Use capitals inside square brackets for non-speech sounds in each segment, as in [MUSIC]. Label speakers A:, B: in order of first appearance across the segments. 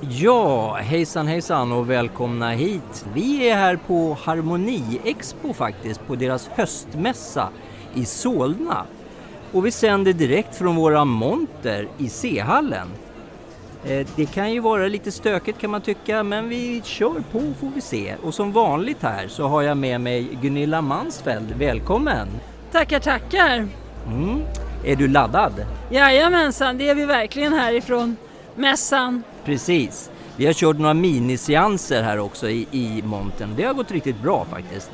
A: Ja, hejsan hejsan och välkomna hit. Vi är här på Harmoni Expo faktiskt, på deras höstmässa i Solna. Och vi sänder direkt från våra monter i C-hallen. Eh, Det kan ju vara lite stökigt kan man tycka, men vi kör på får vi se. Och som vanligt här så har jag med mig Gunilla Mansfeld. Välkommen!
B: Tackar, tackar.
A: Mm. Är du laddad?
B: Jajamensan, det är vi verkligen härifrån mässan.
A: Precis. Vi har kört några miniseanser här också i, i montern. Det har gått riktigt bra faktiskt.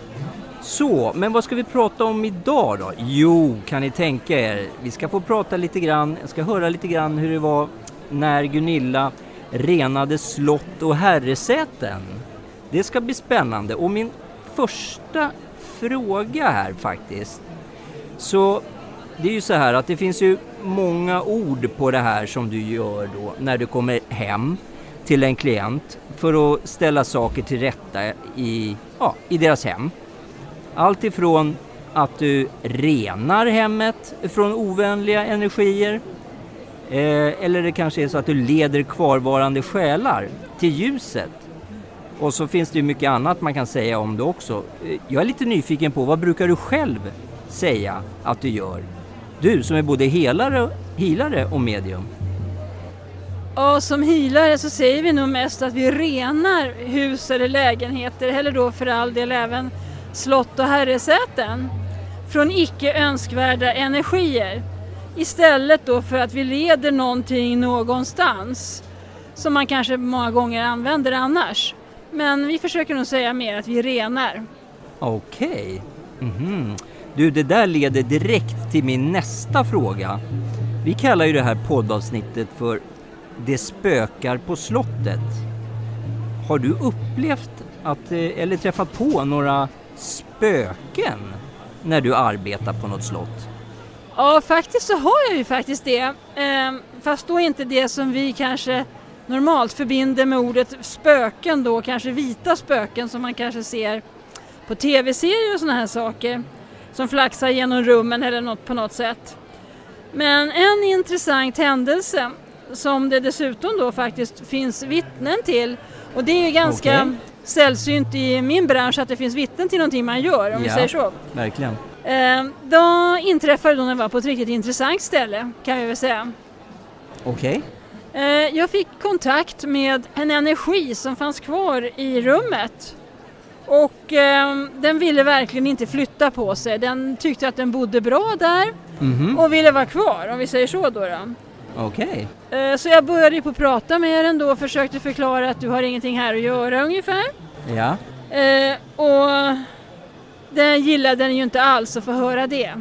A: Så, men vad ska vi prata om idag då? Jo, kan ni tänka er, vi ska få prata lite grann, jag ska höra lite grann hur det var när Gunilla renade slott och herresäten. Det ska bli spännande och min första fråga här faktiskt. Så det är ju så här att det finns ju många ord på det här som du gör då när du kommer hem till en klient för att ställa saker till rätta i, ja, i deras hem. Allt ifrån att du renar hemmet från ovänliga energier eh, eller det kanske är så att du leder kvarvarande själar till ljuset. Och så finns det ju mycket annat man kan säga om det också. Eh, jag är lite nyfiken på vad brukar du själv säga att du gör? Du som är både helare, healare och medium.
B: Och som healare så säger vi nog mest att vi renar hus eller lägenheter, eller då för all del även slott och herresäten, från icke önskvärda energier. Istället då för att vi leder någonting någonstans, som man kanske många gånger använder annars. Men vi försöker nog säga mer att vi renar.
A: Okej. Mhm. Du, det där leder direkt till min nästa fråga. Vi kallar ju det här poddavsnittet för Det spökar på slottet. Har du upplevt att, eh, eller träffat på några spöken när du arbetar på något slott?
B: Ja, faktiskt så har jag ju faktiskt det. Ehm, fast då inte det som vi kanske normalt förbinder med ordet spöken då, kanske vita spöken som man kanske ser på tv-serier och sådana här saker som flaxar genom rummen eller något på något sätt. Men en intressant händelse som det dessutom då faktiskt finns vittnen till och det är ganska
A: Okej.
B: sällsynt i min bransch att det finns vittnen till någonting man gör om vi
A: Ja.
B: säger så.
A: Verkligen.
B: Eh, då inträffade då när jag var på ett riktigt intressant ställe kan vi väl säga.
A: Okej.
B: Eh, jag fick kontakt med en energi som fanns kvar i rummet. Och eh, den ville verkligen inte flytta på sig. Den tyckte att den bodde bra där
A: Mhm.
B: och ville vara kvar om vi säger så då. då.
A: Okej.
B: Eh, så jag började på att prata med den då och försökte förklara att du har ingenting här att göra ungefär.
A: Ja.
B: Eh, och den gillade den ju inte alls att få höra det.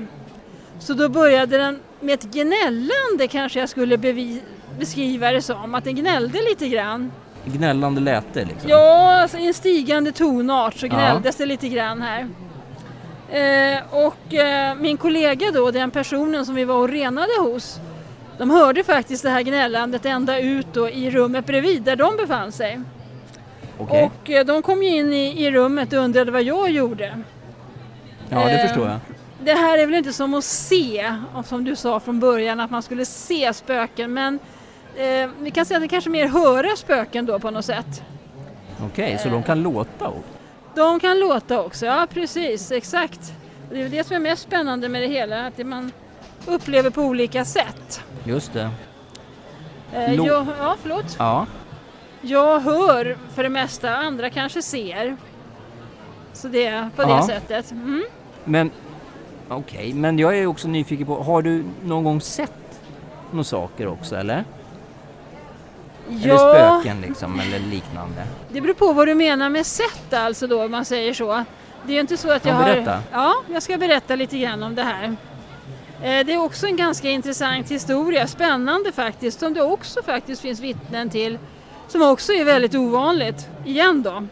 B: Så då började den med ett gnällande kanske jag skulle bevi- beskriva det som, att den gnällde lite grann.
A: Gnällande läte liksom.
B: Ja, alltså i en stigande tonart så
A: Ja.
B: gnälldes det lite grann här. Eh, och eh, min kollega då, den personen som vi var och renade hos, de hörde faktiskt det här gnällandet ända ut då i rummet bredvid där de befann sig.
A: Okej.
B: Och eh, de kom ju in i, i rummet och undrade vad jag gjorde.
A: Ja, det
B: eh,
A: förstår jag.
B: Det här är väl inte som att se, som du sa från början, att man skulle se spöken, men eh, vi kan säga att det kanske mer höra spöken då på något sätt.
A: Okej, så de kan låta? och-
B: De kan låta också, ja precis, exakt. Det är det som är mest spännande med det hela, att det man upplever på olika sätt.
A: Just det.
B: Eh,
A: Lå-
B: jag, ja, förlåt.
A: Ja.
B: Jag hör för det mesta, andra kanske ser. Så det är på
A: Ja.
B: det sättet. Mm.
A: Men okej, men jag är också nyfiken på, har du någon gång sett några saker också eller? Eller spöken liksom eller liknande?
B: Det beror på vad du menar med sätt alltså då, om man säger så. Det är ju inte så att jag
A: Ja,
B: har...
A: berätta.
B: Ja, jag ska berätta lite grann om det här. Eh, Det är också en ganska intressant historia, spännande faktiskt, som det också faktiskt finns vittnen till, som också är väldigt ovanligt, igen då.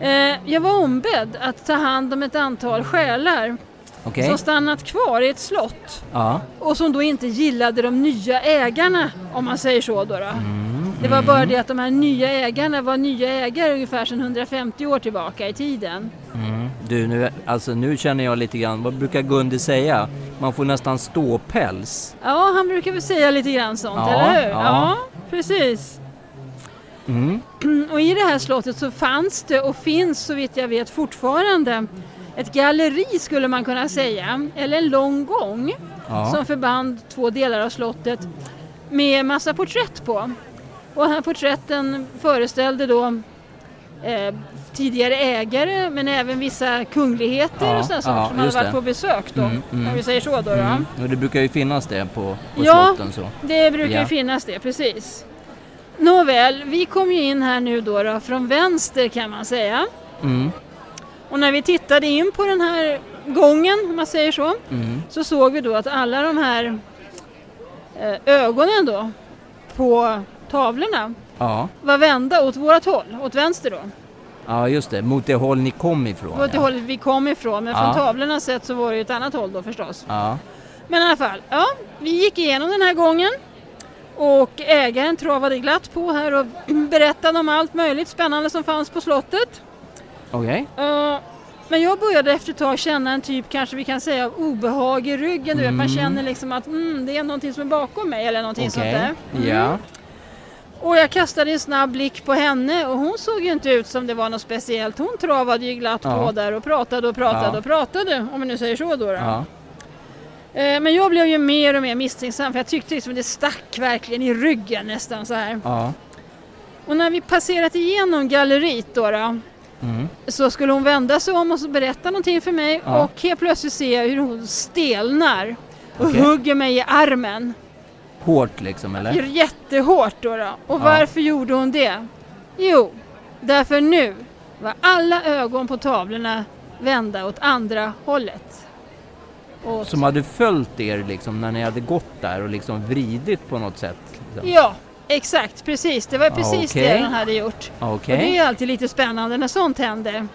B: Eh, jag var ombedd att ta hand om ett antal själar
A: Okej?
B: som stannat kvar i ett slott
A: Ja.
B: och som då inte gillade de nya ägarna om man säger så. Då, då.
A: Mm,
B: Det var
A: mm,
B: bara det att de här nya ägarna var nya ägare ungefär sedan 150 år tillbaka i tiden.
A: Mm. Du, nu, alltså, nu känner jag lite grann, vad brukar Gunde säga? Man får nästan ståpäls.
B: Ja, han brukar väl säga lite grann sånt,
A: Ja,
B: eller hur?
A: ja.
B: precis.
A: Mm. [CLEARS THROAT]
B: Och i det här slottet så fanns det och finns så vitt jag vet fortfarande ett galleri skulle man kunna säga, eller en lång gång
A: Ja.
B: som förband två delar av slottet med massa porträtt på. Och här porträtten föreställde då eh, tidigare ägare men även vissa kungligheter
A: Ja,
B: och sådana
A: ja,
B: saker som hade varit
A: det.
B: på besök då,
A: Mm, mm.
B: om vi säger så då. då.
A: Mm. Och det brukar ju finnas det på, på
B: Ja.
A: slotten så.
B: Det brukar
A: Ja.
B: ju finnas det, precis. Nåväl, vi kom ju in här nu då, då från vänster kan man säga. Och när vi tittade in på den här gången, om man säger så,
A: Mm.
B: så såg vi då att alla de här eh, ögonen då på tavlorna
A: Ja.
B: var vända åt vårat håll, åt vänster då.
A: ja, just det. Mot det håll ni kom ifrån.
B: Åt det
A: ja.
B: hållet vi kom ifrån, men
A: Ja.
B: från tavlornas sett så var det ju ett annat håll då förstås.
A: Ja.
B: Men i alla fall, ja, vi gick igenom den här gången och ägaren travade glatt på här och [CLEARS THROAT] berättade om allt möjligt spännande som fanns på slottet.
A: Okej.
B: Eh, men jag började efter ett tag känna en typ, kanske vi kan säga, obehag i ryggen. Du vet, man
A: Mm.
B: känner liksom att mm, det är någonting som är bakom mig eller någonting sånt
A: Okej.
B: där. Mm.
A: Ja.
B: Och jag kastade en snabb blick på henne och hon såg ju inte ut som det var något speciellt. Hon travade ju glatt
A: Ja.
B: på där och pratade och pratade
A: Ja.
B: och pratade, om vi nu säger så då. då.
A: Ja.
B: Eh, Men jag blev ju mer och mer misstänksam för jag tyckte liksom det stack verkligen i ryggen nästan så här. Och när vi passerat igenom galleriet då, då
A: Mm.
B: så skulle hon vända sig om och berätta någonting för mig
A: Ja.
B: och helt plötsligt ser jag hur hon stelnar och
A: Okej.
B: hugger mig i armen.
A: Hårt liksom eller?
B: Jättehårt då, då. Och
A: Ja.
B: varför gjorde hon det? Jo, därför nu var alla ögon på tavlorna vända åt andra hållet. Åt...
A: Som hade följt er liksom när ni hade gått där och liksom vridit på något sätt? Liksom.
B: Ja, exakt, precis. Det var precis
A: Okej.
B: det hon hade gjort.
A: Okej.
B: Och det är alltid lite spännande när sånt händer.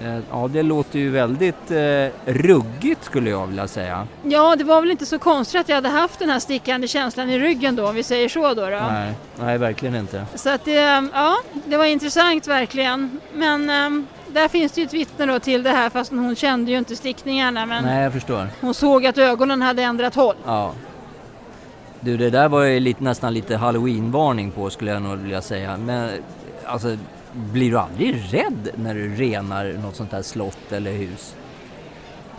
A: Eh, Ja, det låter ju väldigt eh, ruggigt skulle jag vilja säga.
B: Ja, det var väl inte så konstigt att jag hade haft den här stickande känslan i ryggen då, om vi säger så då. då.
A: Nej, nej, verkligen inte.
B: Så att det, ja, det var intressant verkligen. Men ehm, där finns det ju ett vittne då till det här, fast hon kände ju inte stickningarna. Men
A: Nej, jag förstår.
B: hon såg att ögonen hade ändrat håll.
A: Ja. Du, det där var ju lite, nästan lite halloween-varning på skulle jag nog vilja säga. Men alltså, blir du aldrig rädd när du renar något sånt här slott eller hus?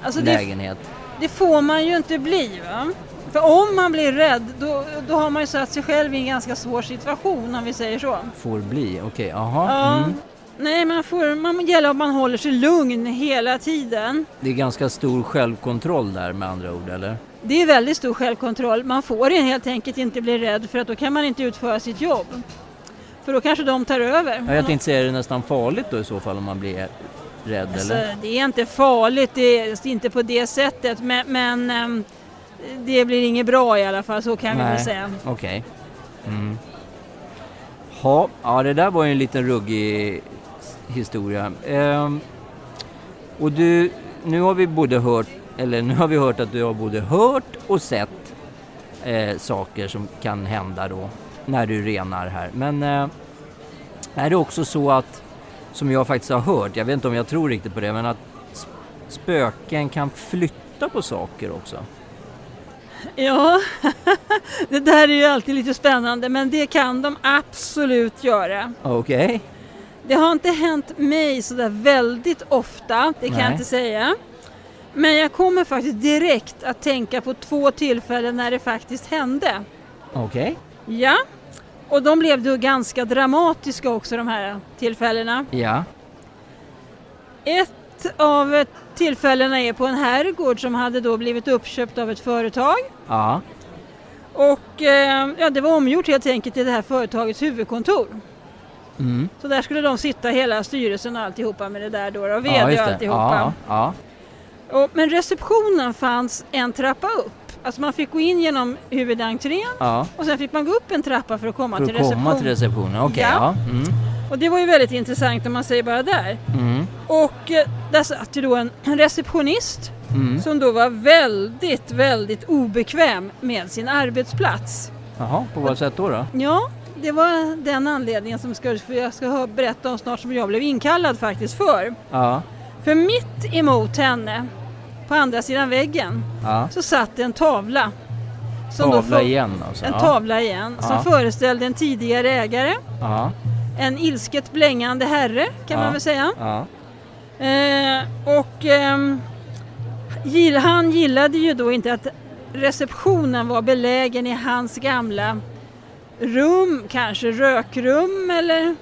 B: Alltså det,
A: lägenhet?
B: det får man ju inte bli. Va? För om man blir rädd, då, då har man ju satt sig själv i en ganska svår situation, om vi säger så.
A: Får bli? Okej, jaha.
B: Ja.
A: Mm.
B: Nej, man får, man gäller att man håller sig lugn hela tiden.
A: Det är ganska stor självkontroll där med andra ord, eller?
B: Det är väldigt stor självkontroll. Man får helt enkelt inte bli rädd för att då kan man inte utföra sitt jobb. För då kanske de tar över.
A: Ja, jag tänkte säga, är det nästan farligt då i så fall om man blir rädd
B: Alltså,
A: eller?
B: det är inte farligt, det är inte på det sättet. Men, men ehm, det blir inget bra i alla fall, så kan vi väl
A: Nej.
B: säga.
A: Okej. Mm. Ha, ja, det där var ju en liten ruggig historia. Ehm, och du, nu har vi både hört, eller nu har vi hört att du har både hört och sett eh, saker som kan hända då när du renar här. Men eh, är det också så att, som jag faktiskt har hört, jag vet inte om jag tror riktigt på det, men att spöken kan flytta på saker också?
B: Ja, [LAUGHS] det där är ju alltid lite spännande, men det kan de absolut göra.
A: Okej.
B: Det har inte hänt mig sådär väldigt ofta, det kan
A: Nej.
B: jag inte säga. Men jag kommer faktiskt direkt att tänka på två tillfällen när det faktiskt hände.
A: Okej.
B: Ja, och de blev då ganska dramatiska också de här tillfällena.
A: Ja.
B: Ett av tillfällena är på en herrgård som hade då blivit uppköpt av ett företag.
A: Ja.
B: Och eh, ja, det var omgjort helt enkelt till det här företagets huvudkontor.
A: Mm.
B: Så där skulle de sitta hela styrelsen och alltihopa med det där då och
A: ja,
B: VD
A: just
B: och alltihopa.
A: Ja,
B: Och, men receptionen fanns en trappa upp. Alltså man fick gå in genom huvudentrén
A: ja.
B: och sen fick man gå upp en trappa för att komma
A: För
B: till
A: att
B: receptionen.
A: komma till receptionen, okej.
B: Ja.
A: ja. Mm.
B: Och det var ju väldigt intressant om man säger bara där.
A: Mm.
B: Och eh, där satt ju då en en receptionist
A: Mm.
B: som då var väldigt, väldigt obekväm med sin arbetsplats.
A: Jaha, på vad sätt då? då?
B: Ja, det var den anledningen som jag ska berätta om snart som jag blev inkallad faktiskt för.
A: Ja,
B: För mitt emot henne, på andra sidan väggen,
A: ja.
B: så satt en tavla. Som
A: Tavla igen alltså?
B: En
A: ja.
B: tavla igen,
A: Ja.
B: som föreställde en tidigare ägare, en ilsket blängande herre kan man väl säga. Eh, och gill- han gillade ju då inte att receptionen var belägen i hans gamla rum, kanske rökrum eller?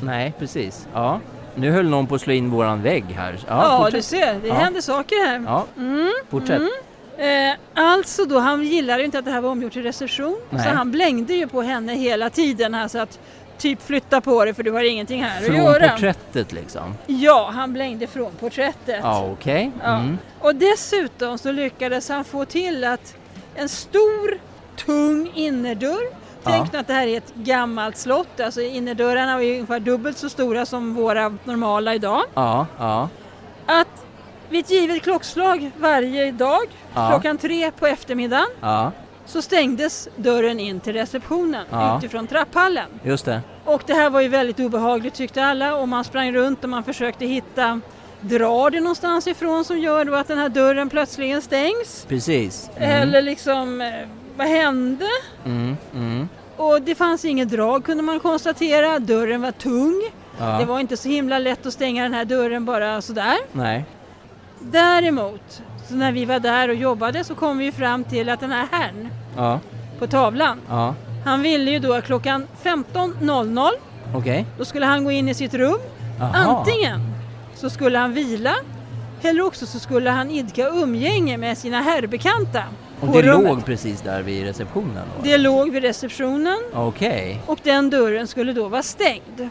A: Nej, precis. Ja. Nu höll någon på att slå in våran vägg här. Ja,
B: Ja, du ser, det
A: Ja.
B: händer saker här.
A: Ja,
B: Mm,
A: fortsätt.
B: mm. Eh, alltså då, han gillade ju inte att det här var omgjort till reception.
A: Nej.
B: Så han blängde ju på henne hela tiden här så att typ flytta på dig för du har ingenting här
A: Från
B: att göra.
A: porträttet liksom?
B: Ja, han blängde från porträttet.
A: Ja, okej.
B: Ja.
A: Mm.
B: Och dessutom så lyckades han få till att en stor tung innerdörr Tänk nu att det här är ett gammalt slott, alltså innerdörrarna är ungefär dubbelt så stora som våra normala idag.
A: Ja, ja.
B: Att vid ett givet klockslag varje dag,
A: Ja.
B: klockan tre på eftermiddagen,
A: Ja,
B: så stängdes dörren in till receptionen
A: Ja.
B: utifrån trapphallen.
A: just det.
B: Och det här var ju väldigt obehagligt tyckte alla och man sprang runt och man försökte hitta Drar det någonstans ifrån som gör då att den här dörren plötsligen stängs?
A: Precis. Mm.
B: Eller liksom, eh, vad hände?
A: Mm, mm.
B: Och det fanns inget drag kunde man konstatera. Dörren var tung.
A: Ja.
B: Det var inte så himla lätt att stänga den här dörren bara sådär.
A: Nej.
B: Däremot, så när vi var där och jobbade så kom vi fram till att den här herrn
A: Ja,
B: på tavlan,
A: ja.
B: han ville ju då att klockan 15.00
A: Okej.
B: då skulle han gå in i sitt rum.
A: Jaha.
B: Antingen så skulle han vila eller också så skulle han idka umgänge med sina herrbekanta
A: Och det
B: rummet.
A: låg precis där vid receptionen då?
B: Det låg vid receptionen
A: Okej.
B: och den dörren skulle då vara stängd.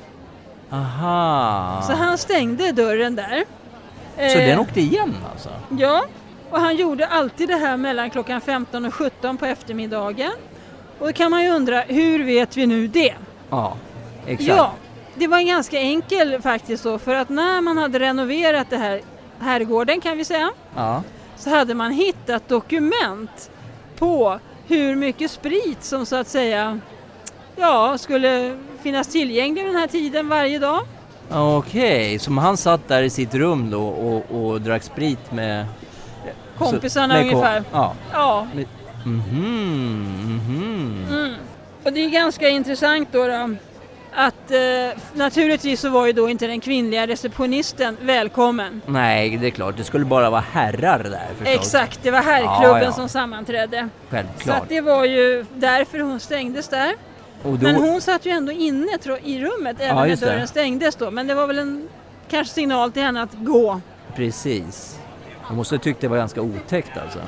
A: Aha.
B: Så han stängde dörren där.
A: Så
B: Eh,
A: den åkte igen alltså?
B: Ja, och han gjorde alltid det här mellan klockan 15 och 17 på eftermiddagen. Och då kan man ju undra, hur vet vi nu det?
A: Ja, exakt.
B: Ja, det var ganska enkel faktiskt så för att när man hade renoverat det här herrgården kan vi säga
A: Ja.
B: Så hade man hittat dokument på hur mycket sprit som så att säga ja, skulle finnas tillgänglig den här tiden varje dag.
A: Okej, som han satt där i sitt rum då och, och drack sprit med...
B: Kompisarna
A: med
B: ungefär.
A: Ja.
B: Ja,
A: Mhm, mhm.
B: Mm. Och det är ganska intressant då, då att eh, naturligtvis så var ju då inte den kvinnliga receptionisten välkommen.
A: Nej, det är klart. Det skulle bara vara herrar där förstås.
B: Exakt, det var herrklubben
A: Ja, ja.
B: som sammanträdde. Så
A: Självklart.
B: att det var ju därför hon stängdes där.
A: Då,
B: Men hon satt ju ändå inne i rummet även när
A: just det.
B: dörren stängdes då. Men det var väl en kanske signal till henne att gå.
A: Precis. Hon måste ha tyckt det var ganska otäckt alltså.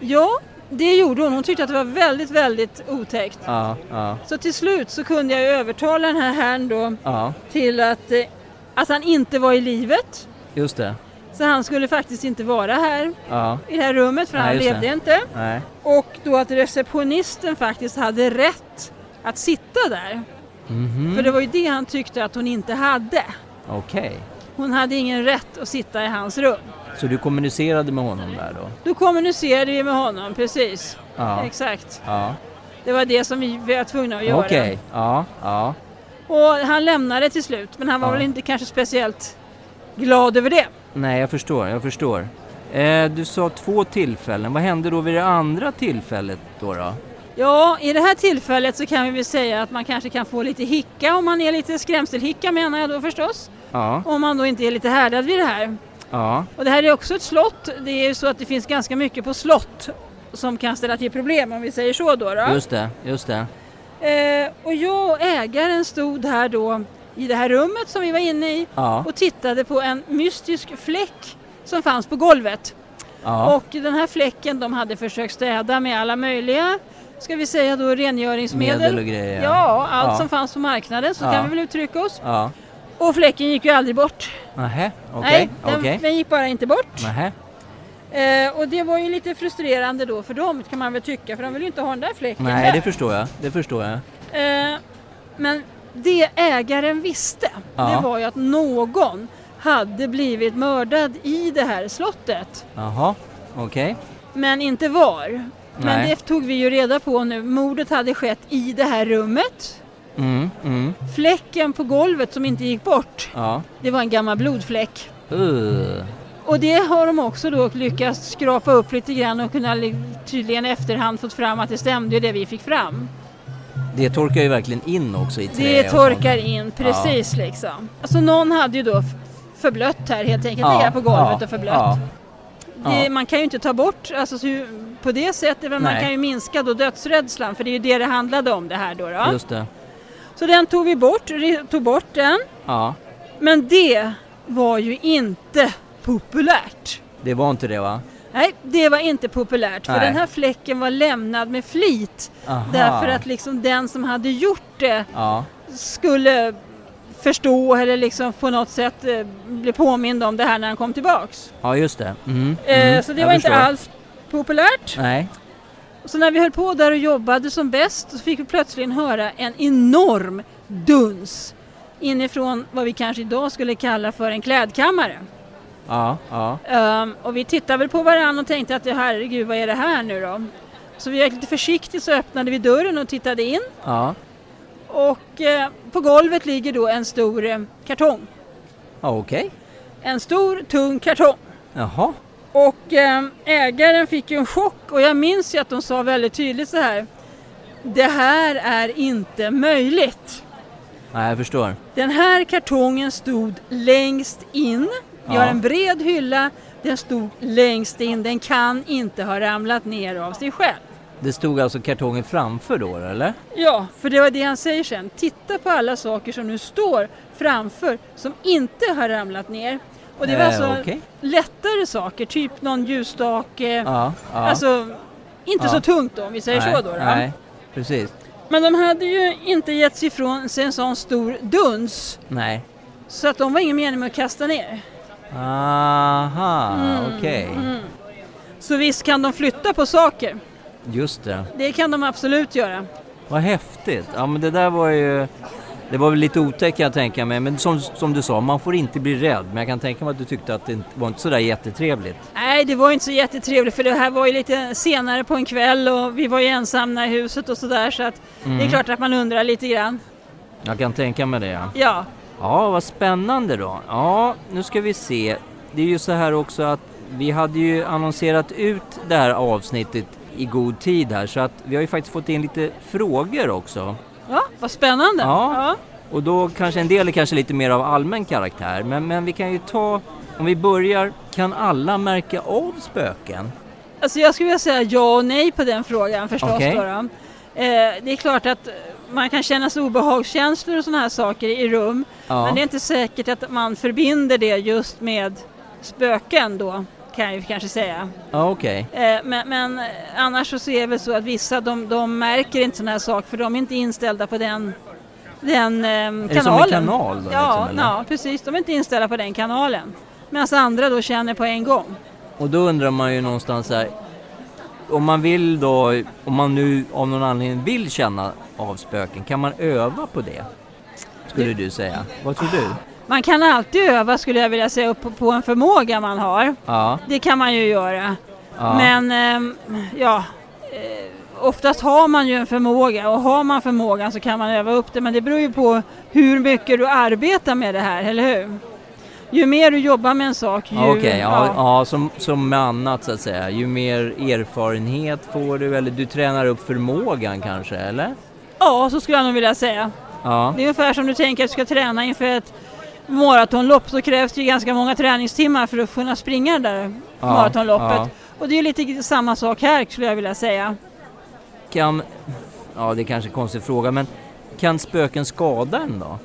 B: Ja, det gjorde hon. Hon tyckte att det var väldigt, väldigt otäckt.
A: Ja, ja,
B: Så till slut så kunde jag övertala den här herrn då
A: ja.
B: till att, eh, att han inte var i livet.
A: Just det.
B: Så han skulle faktiskt inte vara här
A: Ja,
B: i det här rummet för
A: Nej,
B: han levde
A: det.
B: inte.
A: nej.
B: Och då att receptionisten faktiskt hade rätt att sitta där.
A: Mhm.
B: För det var ju det han tyckte att hon inte hade.
A: Okej.
B: Hon hade ingen rätt att sitta i hans rum.
A: Så du kommunicerade med honom där då?
B: Då kommunicerade vi med honom, precis.
A: Ja.
B: Exakt.
A: Ja.
B: Det var det som vi var tvungna att göra.
A: Okej. Ja, ja.
B: Och han lämnade till slut, men han var
A: Ja.
B: väl inte kanske speciellt glad över det.
A: Nej, jag förstår, jag förstår. Eh, du sa två tillfällen. Vad hände då vid det andra tillfället då? då?
B: Ja, i det här tillfället så kan vi väl säga att man kanske kan få lite hicka om man är lite skrämselhicka menar jag då förstås.
A: Ja,
B: Om man då inte är lite härdad vid det här.
A: Ja,
B: Och det här är också ett slott. Det är ju så att det finns ganska mycket på slott som kan ställa till problem om vi säger så då. då.
A: just det, just det.
B: Eh, och jag och ägaren stod här då i det här rummet som vi var inne i
A: Ja,
B: och tittade på en mystisk fläck som fanns på golvet.
A: ja,
B: Och den här fläcken de hade försökt städa med alla möjliga, ska vi säga då rengöringsmedel.
A: medel och grejer.
B: Ja, allt
A: Ja.
B: som fanns på marknaden så kan vi väl uttrycka oss. Och fläcken gick ju aldrig bort.
A: nähä, okej,
B: Nej, den,
A: okej.
B: den gick bara inte bort.
A: Nähä,
B: Eh, och det var ju lite frustrerande då för dem kan man väl tycka för de vill ju inte ha den där fläcken
A: nej
B: där.
A: det förstår jag, det förstår jag.
B: Eh, men det ägaren visste,
A: Ja.
B: det var ju att någon hade blivit mördad i det här slottet.
A: Jaha, okej.
B: Men inte var. Men
A: Nej.
B: det tog vi ju reda på nu. Mordet hade skett i det här rummet.
A: Mm, mm,
B: Fläcken på golvet som inte gick bort,
A: ja.
B: det var en gammal blodfläck.
A: Uh.
B: Och det har de också då lyckats skrapa upp lite grann och kunna li- tydligen i efterhand fått fram att det stämde det vi fick fram.
A: Det torkar ju verkligen in också i trä.
B: Det torkar in precis liksom. Så någon hade ju då förblött här helt enkelt,
A: Ja,
B: på golvet
A: ja,
B: och förblött.
A: ja.
B: Det,
A: ja.
B: Man kan ju inte ta bort, alltså på det sättet, men man
A: Nej.
B: kan ju minska då dödsrädslan för det är ju det det handlade om det här då. då.
A: Just det.
B: Så den tog vi bort, tog bort den.
A: Ja,
B: Men det var ju inte populärt.
A: det var inte det va?
B: Nej, det var inte populärt för
A: Nej.
B: den här fläcken var lämnad med flit.
A: Aha.
B: Därför att liksom den som hade gjort det
A: Ja,
B: skulle förstå eller liksom på något sätt eh, bli påmind om det här när han kom tillbaks.
A: ja just det. Mm,
B: Eh,
A: mm,
B: så det
A: jag
B: var inte
A: förstår.
B: alls populärt.
A: Nej.
B: Så när vi höll på där och jobbade som bäst så fick vi plötsligt höra en enorm duns inifrån vad vi kanske idag skulle kalla för en klädkammare.
A: Ja, ja.
B: Ehm, och vi tittade väl på varandra och tänkte att herregud vad är det här nu då? Så vi gick lite försiktigt så öppnade vi dörren och tittade in
A: Ja,
B: och eh, på golvet ligger då en stor eh, kartong.
A: okej.
B: En stor tung kartong.
A: Jaha.
B: Och eh, ägaren fick ju en chock och jag minns ju att de sa väldigt tydligt så här. Det här är inte möjligt.
A: Nej, jag förstår.
B: Den här kartongen stod längst in. Vi
A: Ja.
B: har en bred hylla. Den stod längst in. Den kan inte ha ramlat ner av sig själv.
A: Det stod alltså kartongen framför då, eller?
B: Ja, för det var det han säger sen. Titta på alla saker som nu står framför som inte har ramlat ner. Och det var
A: Eh,
B: alltså
A: okej.
B: lättare saker, typ någon ljusstake.
A: Ja, ja.
B: Alltså inte
A: Ja.
B: så tungt då, om vi säger
A: nej,
B: så då. då.
A: Nej, precis.
B: Men de hade ju inte gett sig ifrån sig en sån stor duns.
A: Nej.
B: Så att de var ingen mening med att kasta ner.
A: Aha,
B: Mm,
A: okej.
B: Så visst kan de flytta på saker.
A: Just det.
B: Det kan de absolut göra.
A: Vad häftigt. Ja, men det där var ju... Det var väl lite otäckt kan jag tänka mig, men som, som du sa, man får inte bli rädd. Men jag kan tänka mig att du tyckte att det inte var inte sådär jättetrevligt.
B: Nej, det var inte så jättetrevligt för det här var ju lite senare på en kväll och vi var ju ensamma i huset och sådär så att det är
A: Mm.
B: klart att man undrar lite grann.
A: Jag kan tänka mig det. Ja.
B: Ja,
A: Ja, vad spännande då. Ja, nu ska vi se. Det är ju så här också att vi hade ju annonserat ut det här avsnittet i god tid här så att vi har ju faktiskt fått in lite frågor också.
B: Ja vad spännande.
A: Ja. Och då kanske en del är kanske lite mer av allmän karaktär men, men vi kan ju ta, om vi börjar, kan alla märka av spöken?
B: Alltså jag skulle vilja säga ja och nej på den frågan förstås. Då då. Eh, det är klart att man kan känna sig obehagskänslor och sådana här saker i rum.
A: Ja.
B: Men det är inte säkert att man förbinder det just med spöken då, kan jag ju kanske säga.
A: Okej.
B: Eh, men, men eh, annars så ser det väl så att vissa de, de märker inte sådana här saker för de är inte inställda på den, den eh,
A: det som
B: kanalen.
A: en kanal då,
B: ja,
A: liksom,
B: ja, precis. De är inte inställda på den kanalen. Medan andra då känner på en gång.
A: Och då undrar man ju någonstans här, om man vill då, om man nu av någon anledning vill känna av spöken, kan man öva på det? Skulle du säga. Vad tror du?
B: Man kan alltid öva skulle jag vilja säga upp på en förmåga man har.
A: Ja,
B: Det kan man ju göra.
A: ja.
B: Men ehm, ja, eh, oftast har man ju en förmåga och har man förmågan så kan man öva upp det. Men det beror ju på hur mycket du arbetar med det här, eller hur? Ju mer du jobbar med en sak, ju...
A: Ja, Okej, ja, ja. som, som med annat så att säga. Ju mer erfarenhet får du eller du tränar upp förmågan kanske, eller?
B: ja, så skulle jag nog vilja säga.
A: Ja,
B: Det är ungefär som du tänker att du ska träna inför ett maratonlopp så krävs det ju ganska många träningstimmar för att kunna springa det där
A: Ja,
B: maratonloppet.
A: ja.
B: Och det är ju lite samma sak här skulle jag vilja säga.
A: kan... Ja, det är kanske en konstig fråga, men kan spöken skada en då?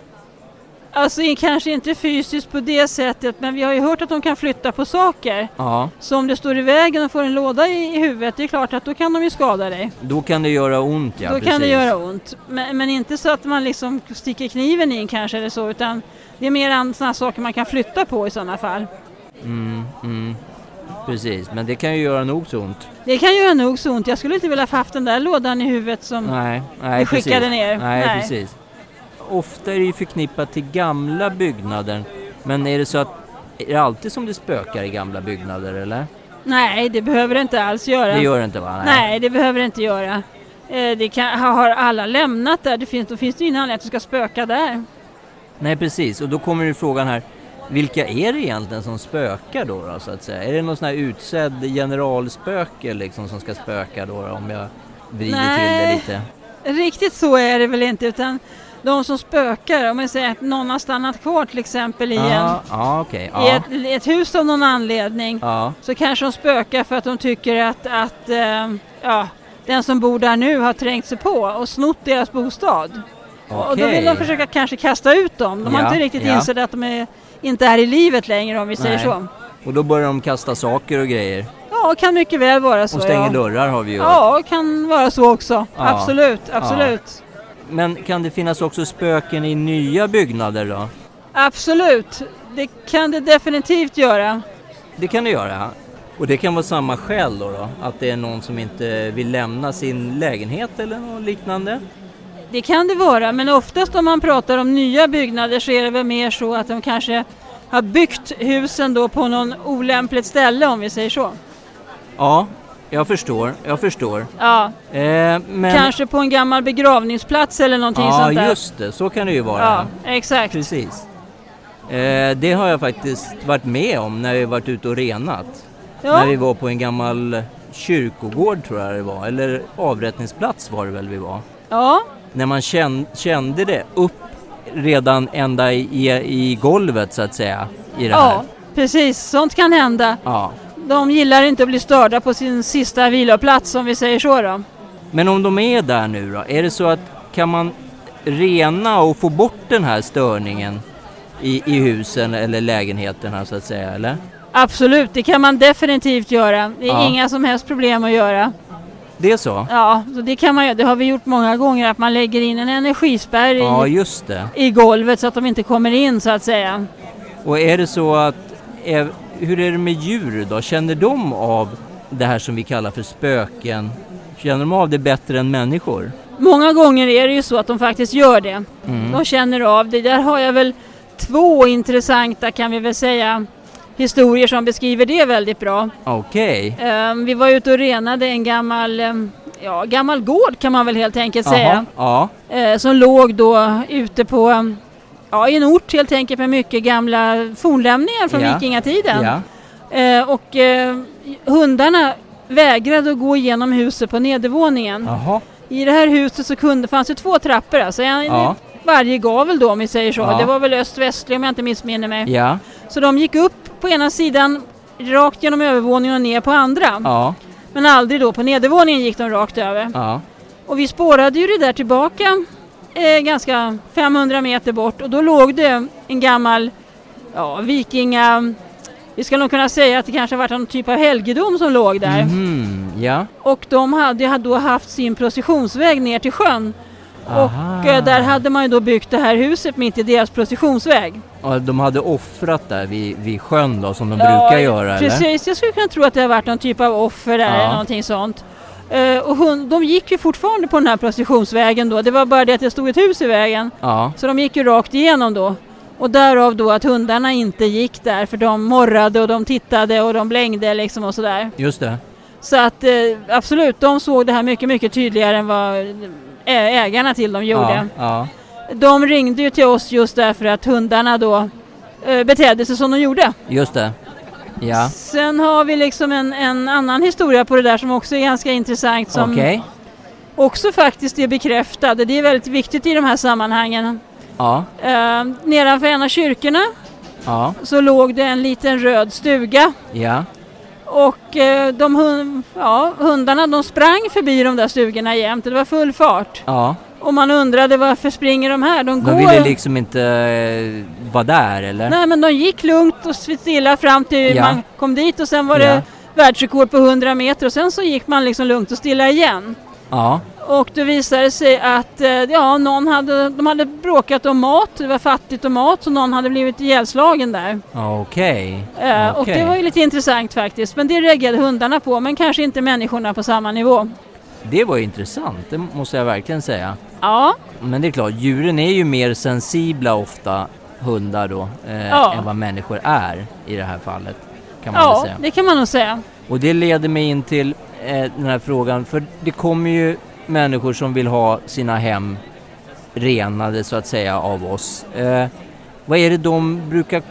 B: Alltså kanske inte fysiskt på det sättet men vi har ju hört att de kan flytta på saker.
A: Ja,
B: Så om det står i vägen och får en låda i, i huvudet, det är klart att då kan de ju skada dig.
A: då kan det göra ont ja,
B: då
A: precis.
B: kan det göra ont. Men, men inte så att man liksom sticker kniven in kanske eller så utan det är mer sådana saker man kan flytta på i sådana fall.
A: Mm, mm. Precis, men det kan ju göra nog så ont.
B: Det kan göra nog så ont. Jag skulle inte vilja ha haft den där lådan i huvudet som...
A: Nej, nej
B: Vi skickade
A: precis.
B: ner.
A: Nej,
B: Nej.
A: precis. Ofta är det ju förknippat till gamla byggnader. Men är det så att, är det alltid som det spökar i gamla byggnader eller?
B: Nej, det behöver det inte alls göra.
A: Det gör det inte va?
B: Nej, det behöver det inte göra. Eh, Det kan, har alla lämnat där, det finns, då finns det ingen anledning att det ska spöka där.
A: Nej precis, och då kommer ju frågan här. Vilka är det egentligen som spökar då, då så att säga? Är det någon sån här utsedd generalspöke liksom som ska spöka då, då om jag vrider till det
B: Nej.
A: lite?
B: Riktigt så är det väl inte, utan de som spökar, om jag säger att någon har stannat kvar till exempel i, en,
A: Ja, ja okej.
B: i ett, ett hus av någon anledning, så kanske de spökar för att de tycker att, att eh, ja, den som bor där nu har trängt sig på och snott deras bostad. Och då vill de försöka kanske kasta ut dem. De har
A: Ja,
B: inte riktigt
A: ja.
B: insett att de är, inte är i livet längre om vi säger
A: Nej.
B: så.
A: Och då börjar de kasta saker och grejer.
B: Ja, kan mycket väl vara så.
A: Och stänger
B: ja.
A: dörrar har vi ju.
B: Ja, kan vara så också. Absolut, absolut.
A: Men kan det finnas också spöken i nya byggnader då?
B: Absolut, det kan det definitivt göra.
A: Det kan det göra. Och det kan vara samma skäl då, då? Att det är någon som inte vill lämna sin lägenhet eller något liknande?
B: Det kan det vara, men oftast om man pratar om nya byggnader så är det väl mer så att de kanske har byggt husen då på någon olämpligt ställe om vi säger så.
A: Ja, jag förstår. Jag förstår.
B: Ja,
A: Eh, men...
B: kanske på en gammal begravningsplats eller någonting
A: Ja,
B: sånt där.
A: just det. Så kan det ju vara.
B: Ja, exakt.
A: Precis. Eh, det har jag faktiskt varit med om när vi varit ute och renat. När vi
B: Ja,
A: var på en gammal kyrkogård tror jag det var, eller avrättningsplats var det väl vi var.
B: ja,
A: När man kände det upp redan ända i, i, golvet så att säga i det här.
B: ja, precis. Sånt kan hända.
A: Ja.
B: De gillar inte att bli störda på sin sista viloplats om vi säger så då.
A: Men om de är där nu då, är det så att kan man rena och få bort den här störningen i, i husen eller lägenheterna så att säga, eller?
B: Absolut, det kan man definitivt göra. Det är
A: Ja.
B: inga som helst problem att göra.
A: Det är så?
B: Ja, så det kan man göra. Det har vi gjort många gånger att man lägger in en energispärr
A: Ja,
B: i, i golvet så att de inte kommer in så att säga.
A: Och är det så att, hur är det med djur då? Känner de av det här som vi kallar för spöken? Känner de av det bättre än människor?
B: Många gånger är det ju så att de faktiskt gör det.
A: Mm.
B: De känner av det. Där har jag väl två intressanta kan vi väl säga historier som beskriver det väldigt bra.
A: Okej.
B: Ehm, vi var ute och renade en gammal, ehm, ja, gammal gård kan man väl helt enkelt säga.
A: Ja.
B: eh, som låg då ute på ja, i en ort helt enkelt med mycket gamla fornlämningar från
A: Ja.
B: vikingatiden.
A: Ja.
B: Eh, och eh, hundarna vägrade att gå igenom huset på nedervåningen.
A: Jaha.
B: I det här huset så kunde, fanns det två trappor, alltså en,
A: Ja.
B: varje gavel då om vi säger så.
A: Ja.
B: Det var väl öst-västlig om jag inte missminner mig.
A: Ja.
B: Så de gick upp på ena sidan rakt genom övervåningen och ner på andra.
A: Ja.
B: Men aldrig då på nedervåningen gick de rakt över. Och vi spårade ju det där tillbaka eh, ganska 500 meter bort och då låg det en gammal ja, vikinga... Vi ska nog kunna säga att det kanske varit någon typ av helgedom som låg där.
A: Mhm. Ja.
B: Och de hade, hade då haft sin processionsväg ner till sjön.
A: Aha.
B: Och eh, där hade man ju då byggt det här huset mitt i deras processionsväg.
A: Och de hade offrat där vid, vid sjön då som de brukar göra eller?
B: Precis, jag skulle kunna tro att det har varit någon typ av offer där
A: Ja.
B: eller någonting sånt. Eh, och hon, de gick ju fortfarande på den här processionsvägen då. Det var bara det att det stod ett hus i vägen.
A: Ja.
B: Så de gick ju rakt igenom då. Och därav då att hundarna inte gick där för de morrade och de tittade och de blängde liksom och sådär.
A: Just det.
B: Så att eh, absolut, de såg det här mycket, mycket tydligare än vad ägarna till dem gjorde.
A: Ja. ja.
B: De ringde ju till oss just därför att hundarna då eh, betedde sig som de gjorde.
A: Just det. Ja.
B: Sen har vi liksom en, en annan historia på det där som också är ganska intressant som
A: Okej.
B: också faktiskt är bekräftad. Det är väldigt viktigt i de här sammanhangen.
A: Ja.
B: Eh, nedanför en av kyrkorna
A: Ja.
B: så låg det en liten röd stuga
A: Ja.
B: och eh, de hun- ja, hundarna de sprang förbi de där stugorna jämt. Det var full fart.
A: Ja.
B: Och man undrade varför springer de här? De,
A: De
B: går...
A: ville liksom inte eh, vara där eller?
B: Nej men de gick lugnt och stilla fram till
A: Ja.
B: man kom dit och sen var
A: Ja.
B: det världsrekord på 100 meter och sen så gick man liksom lugnt och stilla igen.
A: Ja.
B: Och då visade det sig att eh, ja, någon hade, de hade bråkat om mat, det var fattigt om mat så någon hade blivit ihjälslagen där.
A: Okej.
B: Eh, Och
A: Okej.
B: det var ju lite intressant faktiskt. Men det reagerade hundarna på men kanske inte människorna på samma nivå.
A: Det var intressant, det måste jag verkligen säga.
B: Ja,
A: Men det är klart, djuren är ju mer sensibla ofta, hundar då, eh,
B: Ja.
A: än vad människor är i det här fallet. Kan man
B: ja
A: säga.
B: det kan man nog säga.
A: Och det leder mig in till eh, den här frågan, för det kommer ju människor som vill ha sina hem renade så att säga av oss. Eh, vad är det de brukar,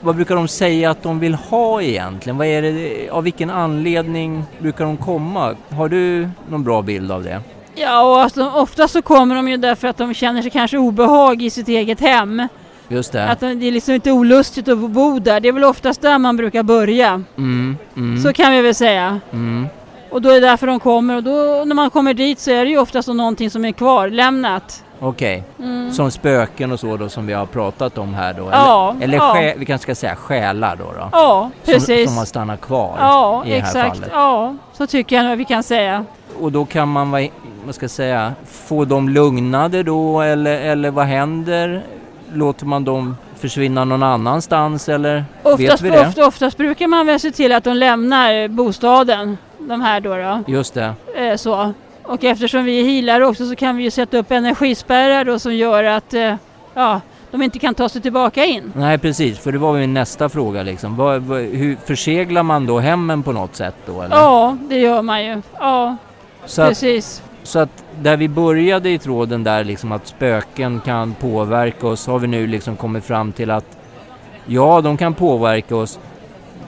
A: vad brukar de säga att de vill ha egentligen? Vad är det, av vilken anledning brukar de komma? Har du någon bra bild av det?
B: Ja, och alltså, ofta så kommer de ju därför att de känner sig kanske obehag i sitt eget hem.
A: Just det.
B: Att det är liksom inte olustigt att bo där. Det är väl oftast där man brukar börja.
A: Mm, mm,
B: Så kan vi väl säga.
A: mm.
B: Och då är det därför de kommer och då när man kommer dit så är det ju oftast någonting som är kvarlämnat.
A: Okej,
B: Mm.
A: som spöken och så då som vi har pratat om här då?
B: Ja,
A: eller eller
B: ja.
A: sjä, vi kanske ska säga själar då? då
B: Ja, precis.
A: Som, som har stannat kvar
B: ja,
A: i det här
B: exakt.
A: fallet.
B: Ja, så tycker jag nog vi kan säga.
A: Och då kan man, vad, vad ska jag säga, få dem lugnade då eller, eller vad händer? Låter man dem försvinna någon annanstans eller vet
B: Oftast,
A: vi det?
B: ofta, oftast brukar man väl se till att de lämnar bostaden. De här då. då.
A: Just det,
B: Eh, så. Och eftersom vi är healare också så kan vi ju sätta upp energispärrar då som gör att eh, ja, de inte kan ta sig tillbaka in.
A: nej precis, för det var min nästa fråga liksom. Vad, vad, hur förseglar man då hemmen på något sätt då eller?
B: Ja, det gör man ju. Ja,
A: så,
B: precis.
A: Så att där vi började i tråden där liksom att spöken kan påverka oss har vi nu liksom kommit fram till att ja, de kan påverka oss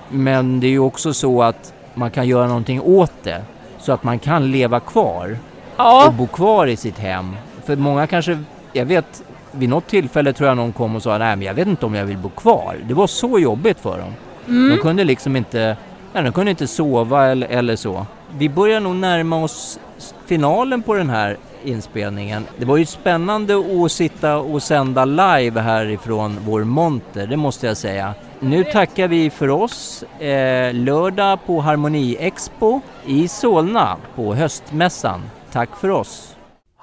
A: men det är ju också så att man kan göra någonting åt det så att man kan leva kvar och
B: Ja,
A: bo kvar i sitt hem. För många kanske, jag vet, vid något tillfälle tror jag någon kom och sa nej men jag vet inte om jag vill bo kvar. Det var så jobbigt för dem. De
B: mm.
A: kunde liksom inte, nej, de kunde inte sova eller, eller så. Vi börjar nog närma oss finalen på den här inspelningen. Det var ju spännande att sitta och sända live härifrån vår monter, det måste jag säga. Nu tackar vi för oss. Eh, lördag på Harmoni Expo i Solna på höstmässan. Tack för oss.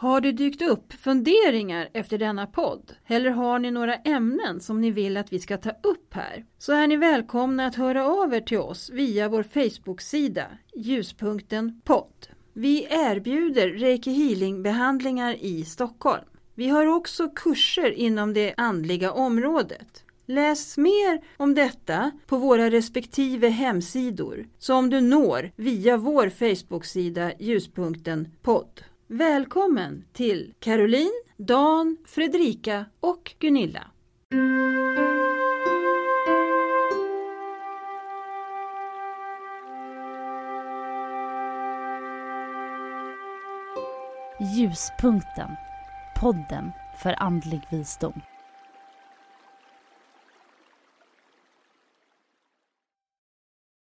B: Har det dykt upp funderingar efter denna podd? Eller har ni några ämnen som ni vill att vi ska ta upp här? Så är ni välkomna att höra av er till oss via vår Facebook-sida Ljuspunkten podd. Vi erbjuder Reiki Healing-behandlingar i Stockholm. Vi har också kurser inom det andliga området. Läs mer om detta på våra respektive hemsidor som du når via vår Facebook-sida Ljuspunkten podd. Välkommen till Caroline, Dan, Fredrika och Gunilla.
C: Ljuspunkten. Podden för andlig visdom.